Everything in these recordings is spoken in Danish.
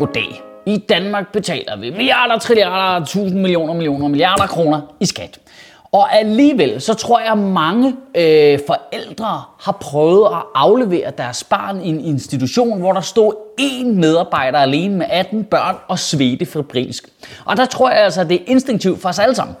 Goddag. I Danmark betaler vi milliarder, trilliarder, tusind millioner, millioner, milliarder kroner i skat. Og alligevel, så tror jeg, at mange øh, forældre har prøvet at aflevere deres barn i en institution, hvor der stod én medarbejder alene med 18 børn og svedte febrilsk. Og der tror jeg altså, at det er instinktivt for os alle sammen.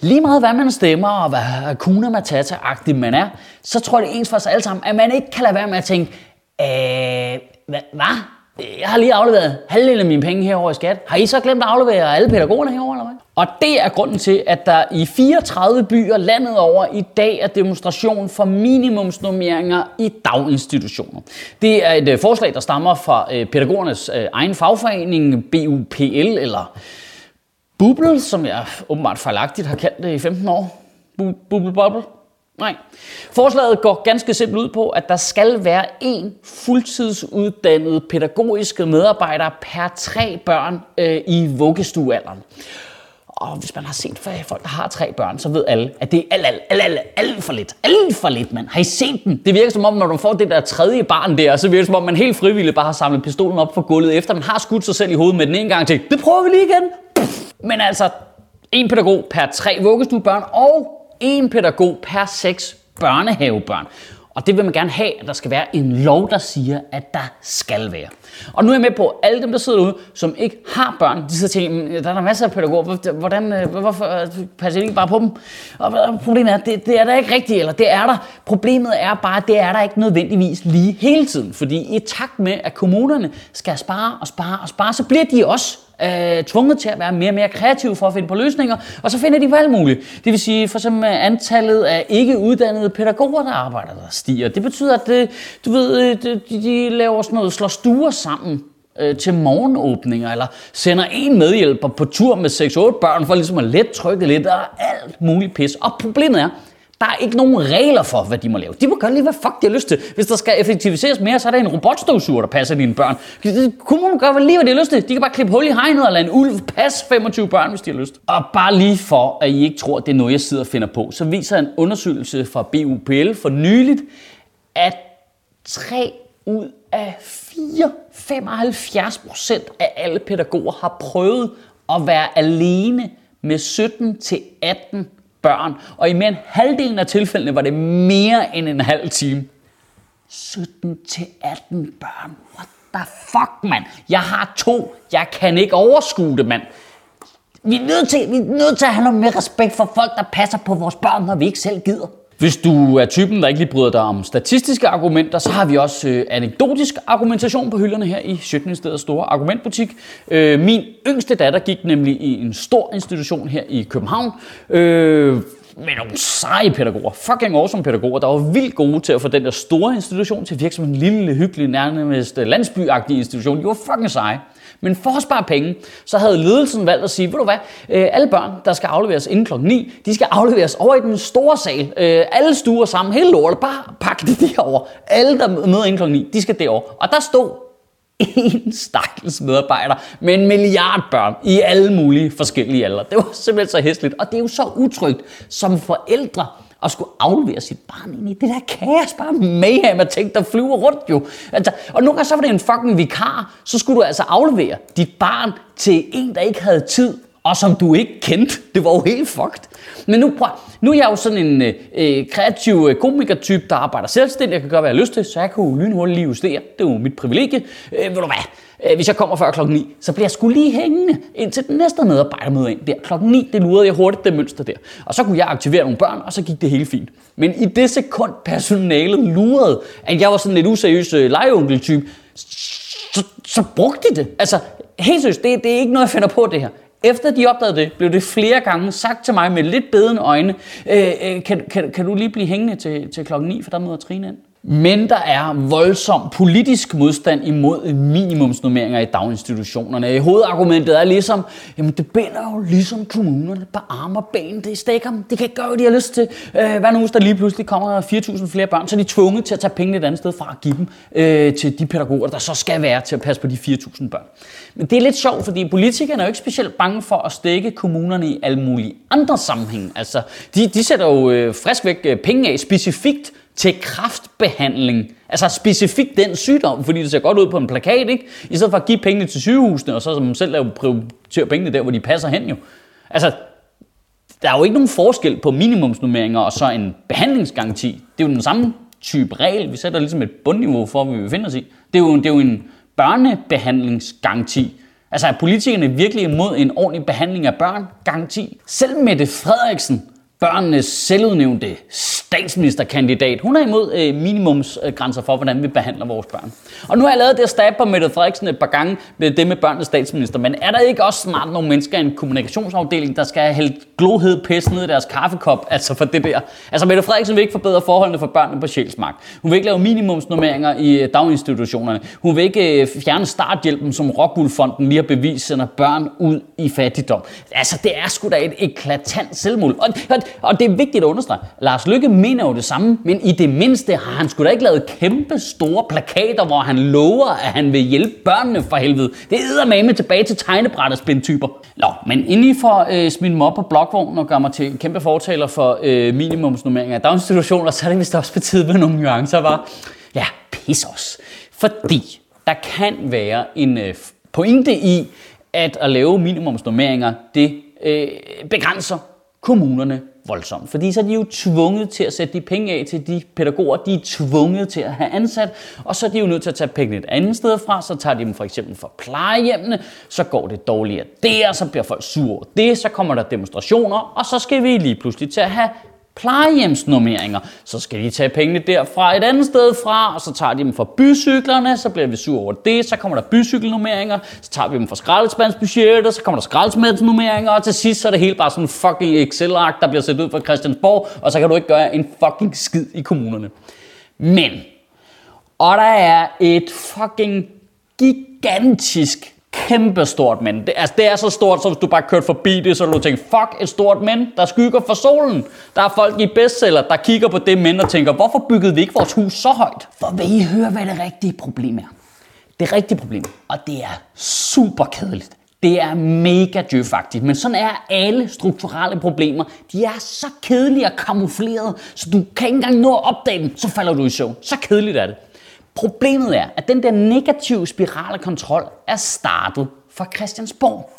Lige meget hvad man stemmer, og hvad Kuna Matata-agtig man er, så tror jeg det er ens for os alle sammen, at man ikke kan lade være med at tænke, øh, hvad? Jeg har lige afleveret halvdelen af mine penge herover i skat. Har I så glemt at aflevere alle pædagogerne herover eller hvad? Og det er grunden til, at der i 34 byer landet over i dag er demonstration for minimumsnormeringer i daginstitutioner. Det er et øh, forslag, der stammer fra øh, pædagogernes øh, egen fagforening, BUPL, eller Bubble, som jeg åbenbart fejlagtigt har kaldt det i 15 år. Bubble Bubble. Nej. Forslaget går ganske simpelt ud på, at der skal være en fuldtidsuddannet pædagogisk medarbejder per tre børn øh, i vuggestuealderen. Og hvis man har set for folk, der har tre børn, så ved alle, at det er alt, alt, alt, alt, alt for lidt. Alt for lidt, mand. Har I set den? Det virker som om, når du får det der tredje barn der, så virker det som om, man helt frivilligt bare har samlet pistolen op for gulvet, efter man har skudt sig selv i hovedet med den en gang til. Det prøver vi lige igen. Men altså, en pædagog per tre vuggestuebørn og én pædagog per seks børnehavebørn. Og det vil man gerne have, at der skal være en lov, der siger, at der skal være. Og nu er jeg med på, at alle dem, der sidder derude, som ikke har børn, de sidder og tænker, mm, der er der masser af pædagoger, hvordan, øh, hvorfor øh, passer de ikke bare på dem? Og problemet er, det, det er der ikke rigtigt, eller det er der. Problemet er bare, at det er der ikke nødvendigvis lige hele tiden. Fordi i takt med, at kommunerne skal spare og spare og spare, så bliver de også øh, tvunget til at være mere og mere kreative for at finde på løsninger, og så finder de valgmulige. Det vil sige for eksempel antallet af ikke uddannede pædagoger, der arbejder, der stiger. Det betyder, at det, du ved, øh, de, de laver sådan noget, slår stuer sammen øh, til morgenåbninger, eller sender en medhjælper på tur med 6-8 børn, for ligesom at let trykke lidt, og alt muligt pis. Og problemet er, der er ikke nogen regler for, hvad de må lave. De må gøre lige, hvad fuck de har lyst til. Hvis der skal effektiviseres mere, så er der en robotstøvsuger, der passer dine børn. Kommunen gør lige, hvad de har lyst til. De kan bare klippe hul i hegnet og lade en ulv passe 25 børn, hvis de har lyst. Og bare lige for, at I ikke tror, at det er noget, jeg sidder og finder på, så viser en undersøgelse fra BUPL for nyligt, at 3 ud af 4, 75 procent af alle pædagoger har prøvet at være alene med 17 til 18 børn, og i mere end halvdelen af tilfældene var det mere end en halv time. 17 til 18 børn. What the fuck, mand? Jeg har to. Jeg kan ikke overskue det, mand. Vi er, nødt til, vi er nødt til at have noget mere respekt for folk, der passer på vores børn, når vi ikke selv gider. Hvis du er typen, der ikke lige bryder dig om statistiske argumenter, så har vi også øh, anekdotisk argumentation på hylderne her i Sjøtministeriets store argumentbutik. Øh, min yngste datter gik nemlig i en stor institution her i København. Øh, med nogle seje pædagoger, fucking awesome pædagoger, der var vildt gode til at få den der store institution til at virke som en lille, hyggelig, nærmest landsbyagtig institution. De var fucking seje. Men for at spare penge, så havde ledelsen valgt at sige, ved du hvad, øh, alle børn, der skal afleveres inden klokken 9, de skal afleveres over i den store sal. Øh, alle stuer sammen, hele lortet, bare pakke det derover. Alle, der møder inden klokken 9, de skal derover. Og der stod en stakkels medarbejder med en milliard børn i alle mulige forskellige aldre. Det var simpelthen så hæsligt, og det er jo så utrygt som forældre at skulle aflevere sit barn ind i det der kaos, bare mayhem af ting, der flyver rundt jo. Altså, og nogle gange så var det en fucking vikar, så skulle du altså aflevere dit barn til en, der ikke havde tid, og som du ikke kendte. Det var jo helt fucked. Men nu, prøv, nu er jeg jo sådan en øh, øh kreativ øh, komikertype, der arbejder selvstændigt. Jeg kan gøre, hvad jeg har lyst til, så jeg kan jo lynhurtigt lige justere. Det er jo mit privilegie. Øh, ved du hvad? Øh, hvis jeg kommer før klokken 9, så bliver jeg skulle lige hængende indtil den næste medarbejdermøde ind der. Klokken 9, det lurede jeg hurtigt det mønster der. Og så kunne jeg aktivere nogle børn, og så gik det hele fint. Men i det sekund personalet lurede, at jeg var sådan lidt useriøs øh, legeonkel-type, så, så brugte de det. Altså, helt seriøst, det, det er ikke noget, jeg finder på det her. Efter de opdagede det, blev det flere gange sagt til mig med lidt bedende øjne, øh, øh, kan, kan, kan du lige blive hængende til, til klokken 9, for der møder Trine ind. Men der er voldsom politisk modstand imod minimumsnormeringer i daginstitutionerne. Hovedargumentet er ligesom, jamen det binder jo ligesom kommunerne på arme og ben. Det stikker dem. Det kan ikke gøre, hvad de har lyst til. Øh, hvad nu, hvis der lige pludselig kommer 4.000 flere børn, så er de tvunget til at tage pengene et andet sted fra og give dem øh, til de pædagoger, der så skal være til at passe på de 4.000 børn. Men det er lidt sjovt, fordi politikerne er jo ikke specielt bange for at stikke kommunerne i alle mulige andre sammenhænge. Altså, de, de sætter jo øh, frisk væk øh, penge af specifikt til kraftbehandling. Altså specifikt den sygdom, fordi det ser godt ud på en plakat, ikke? I stedet for at give pengene til sygehusene, og så som selv lave prioritere pengene der, hvor de passer hen jo. Altså, der er jo ikke nogen forskel på minimumsnummeringer og så en behandlingsgaranti. Det er jo den samme type regel. Vi sætter ligesom et bundniveau for, hvad vi befinder os i. Det er jo, det er jo en børnebehandlingsgaranti. Altså er politikerne virkelig imod en ordentlig behandling af børn? Garanti. Selv Mette Frederiksen børnenes selvudnævnte statsministerkandidat. Hun er imod øh, minimumsgrænser for, hvordan vi behandler vores børn. Og nu har jeg lavet det stab på Mette Frederiksen et par gange med det med børnenes statsminister. Men er der ikke også snart nogle mennesker i en kommunikationsafdeling, der skal have hældt glohed pis ned i deres kaffekop? Altså for det der. Altså Mette Frederiksen vil ikke forbedre forholdene for børnene på Sjælsmark. Hun vil ikke lave minimumsnormeringer i øh, daginstitutionerne. Hun vil ikke øh, fjerne starthjælpen, som Rockwool-fonden lige har bevist sender børn ud i fattigdom. Altså det er sgu da et eklatant selvmål. Og, og, og det er vigtigt at understrege. Lars Lykke mener jo det samme, men i det mindste har han sgu da ikke lavet kæmpe store plakater, hvor han lover, at han vil hjælpe børnene for helvede. Det er med tilbage til tegnebrætterspindtyper. Nå, men inden I får øh, smidt mig op på blokvognen og gør mig til kæmpe fortaler for øh, minimumsnummeringer af daginstitutioner, så er det vist også på tide med nogle nuancer, var. Ja, pis os. Fordi der kan være en øh, pointe i, at at lave minimumsnummeringer, det øh, begrænser kommunerne voldsomt. Fordi så er de jo tvunget til at sætte de penge af til de pædagoger, de er tvunget til at have ansat, og så er de jo nødt til at tage pengene et andet sted fra, så tager de dem for eksempel fra plejehjemmene, så går det dårligere der, så bliver folk sure over det, så kommer der demonstrationer, og så skal vi lige pludselig til at have plejehjemsnormeringer. Så skal de tage pengene derfra et andet sted fra, og så tager de dem fra bycyklerne, så bliver vi sur over det, så kommer der bycykelnormeringer, så tager vi dem fra skraldespandsbudgetter, så kommer der skraldespandsnormeringer, og til sidst så er det hele bare sådan en fucking Excel-ark, der bliver sat ud fra Christiansborg, og så kan du ikke gøre en fucking skid i kommunerne. Men, og der er et fucking gigantisk kæmpe stort men. Det, altså, det er så stort, som hvis du bare kørte forbi det, så du tænker, fuck, et stort men, der skygger for solen. Der er folk i bestseller, der kigger på det men og tænker, hvorfor byggede vi ikke vores hus så højt? For vil I høre, hvad det rigtige problem er? Det rigtige problem, og det er super kedeligt, det er mega djøfagtigt, men sådan er alle strukturelle problemer. De er så kedelige og kamuflerede, så du kan ikke engang nå at opdage dem, så falder du i søvn. Så kedeligt er det. Problemet er, at den der negative spiral af kontrol er startet fra Christiansborg.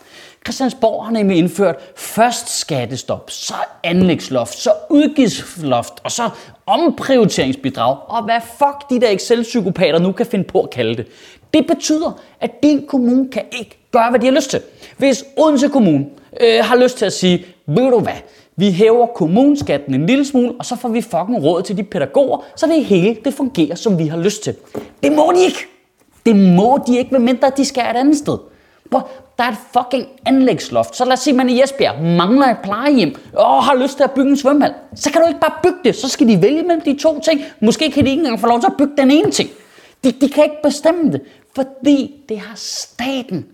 Christiansborg har nemlig indført først skattestop, så anlægsloft, så udgiftsloft, og så omprioriteringsbidrag, og hvad fuck de der Excel-psykopater nu kan finde på at kalde det. Det betyder, at din kommune kan ikke gøre, hvad de har lyst til. Hvis Odense Kommune øh, har lyst til at sige, ved du hvad, vi hæver kommuneskatten en lille smule, og så får vi fucking råd til de pædagoger, så det hele det fungerer, som vi har lyst til. Det må de ikke. Det må de ikke, medmindre de skal et andet sted. Hvor der er et fucking anlægsloft. Så lad os sige, at man i Esbjerg mangler et plejehjem og har lyst til at bygge en svømmehal. Så kan du ikke bare bygge det. Så skal de vælge mellem de to ting. Måske kan de ikke engang få lov til at bygge den ene ting. De, de kan ikke bestemme det, fordi det har staten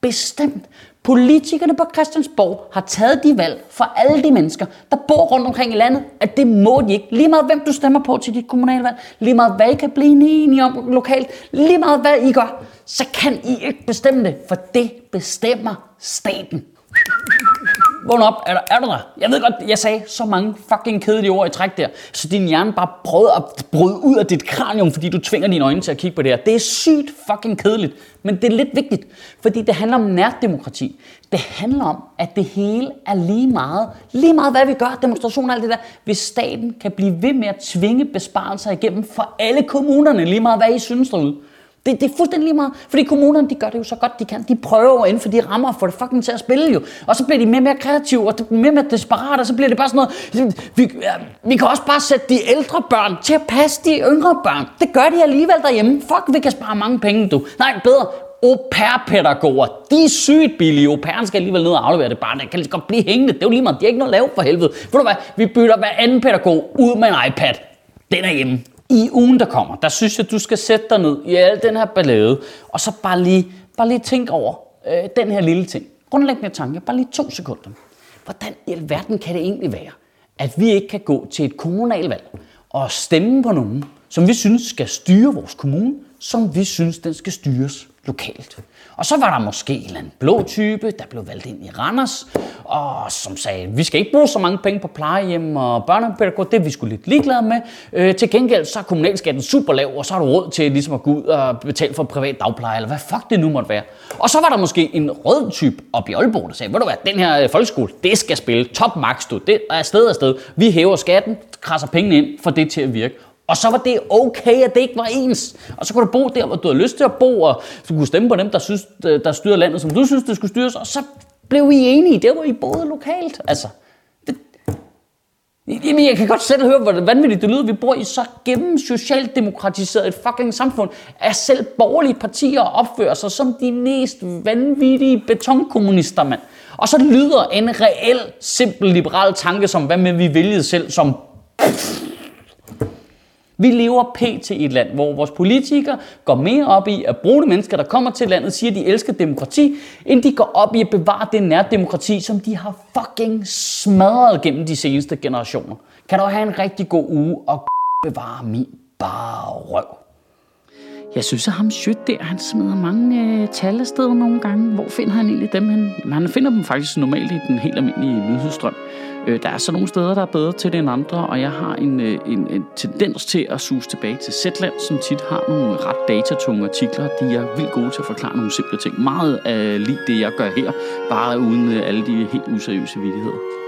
bestemt. Politikerne på Christiansborg har taget de valg for alle de mennesker, der bor rundt omkring i landet, at det må de ikke. Lige meget hvem du stemmer på til dit kommunalvalg, lige meget hvad I kan blive enige om lokalt, lige meget hvad I gør, så kan I ikke bestemme det, for det bestemmer staten. Vågn op, er, der, er du der? Jeg ved godt, jeg sagde så mange fucking kedelige ord i træk der, så din hjerne bare prøvede at bryde ud af dit kranium, fordi du tvinger dine øjne til at kigge på det her. Det er sygt fucking kedeligt, men det er lidt vigtigt, fordi det handler om nærdemokrati. Det handler om, at det hele er lige meget, lige meget hvad vi gør, demonstrationer og alt det der, hvis staten kan blive ved med at tvinge besparelser igennem for alle kommunerne, lige meget hvad I synes derude. Det, det er fuldstændig lige meget, fordi kommunerne de gør det jo så godt de kan. De prøver inden for de rammer for det fucking til at spille jo. Og så bliver de mere og mere kreative, og mere og mere desperate, og så bliver det bare sådan noget. Vi, ja, vi kan også bare sætte de ældre børn til at passe de yngre børn. Det gør de alligevel derhjemme. Fuck, vi kan spare mange penge, du. Nej, bedre au pair-pædagoger, de er sygt billige. Au pairen skal alligevel ned og aflevere det barn. Det kan lige godt blive hængende. Det er jo lige meget. De har ikke noget at lave for helvede. Ved du hvad? Vi bytter hver anden pædagog ud med en iPad. Den er hjemme. I ugen, der kommer, der synes jeg, du skal sætte dig ned i al den her ballade, og så bare lige, bare lige tænke over øh, den her lille ting. Grundlæggende tanke, bare lige to sekunder. Hvordan i alverden kan det egentlig være, at vi ikke kan gå til et kommunalvalg og stemme på nogen, som vi synes skal styre vores kommune, som vi synes, den skal styres lokalt. Og så var der måske en eller anden blå type, der blev valgt ind i Randers, og som sagde, vi skal ikke bruge så mange penge på plejehjem og børnepædagog, det er vi skulle lidt ligeglade med. Øh, til gengæld så er kommunalskatten super lav, og så har du råd til ligesom at gå ud og betale for privat dagpleje, eller hvad fuck det nu måtte være. Og så var der måske en rød type op i Aalborg, der sagde, ved du hvad, den her øh, folkeskole, det skal spille top max, du. Det er sted og sted. Vi hæver skatten, krasser pengene ind for det til at virke. Og så var det okay, at det ikke var ens. Og så kunne du bo der, hvor du havde lyst til at bo, og du kunne stemme på dem, der, synes, øh, der styrer landet, som du synes, det skulle styres. Og så blev I enige. Det var I boede lokalt. Altså, det, Jamen, jeg kan godt selv høre, hvor vanvittigt det lyder. Vi bor i så gennem socialdemokratiseret et fucking samfund, at selv borgerlige partier opfører sig som de mest vanvittige betonkommunister, mand. Og så lyder en reel, simpel liberal tanke som, hvad med vi vælgede selv som vi lever pt. i et land, hvor vores politikere går mere op i at bruge de mennesker, der kommer til landet, siger, at de elsker demokrati, end de går op i at bevare det nærdemokrati, som de har fucking smadret gennem de seneste generationer. Kan du have en rigtig god uge og bevare min bare røv. Jeg synes, at ham Schødt der, han smider mange øh, tal afsted nogle gange. Hvor finder han egentlig dem hen? Han finder dem faktisk normalt i den helt almindelige nyhedsstrøm. Øh, der er så nogle steder, der er bedre til det end andre, og jeg har en, øh, en, en tendens til at suge tilbage til Zetland, som tit har nogle ret datatunge artikler. De er vildt gode til at forklare nogle simple ting. Meget øh, af lige det, jeg gør her, bare uden øh, alle de helt useriøse vidigheder.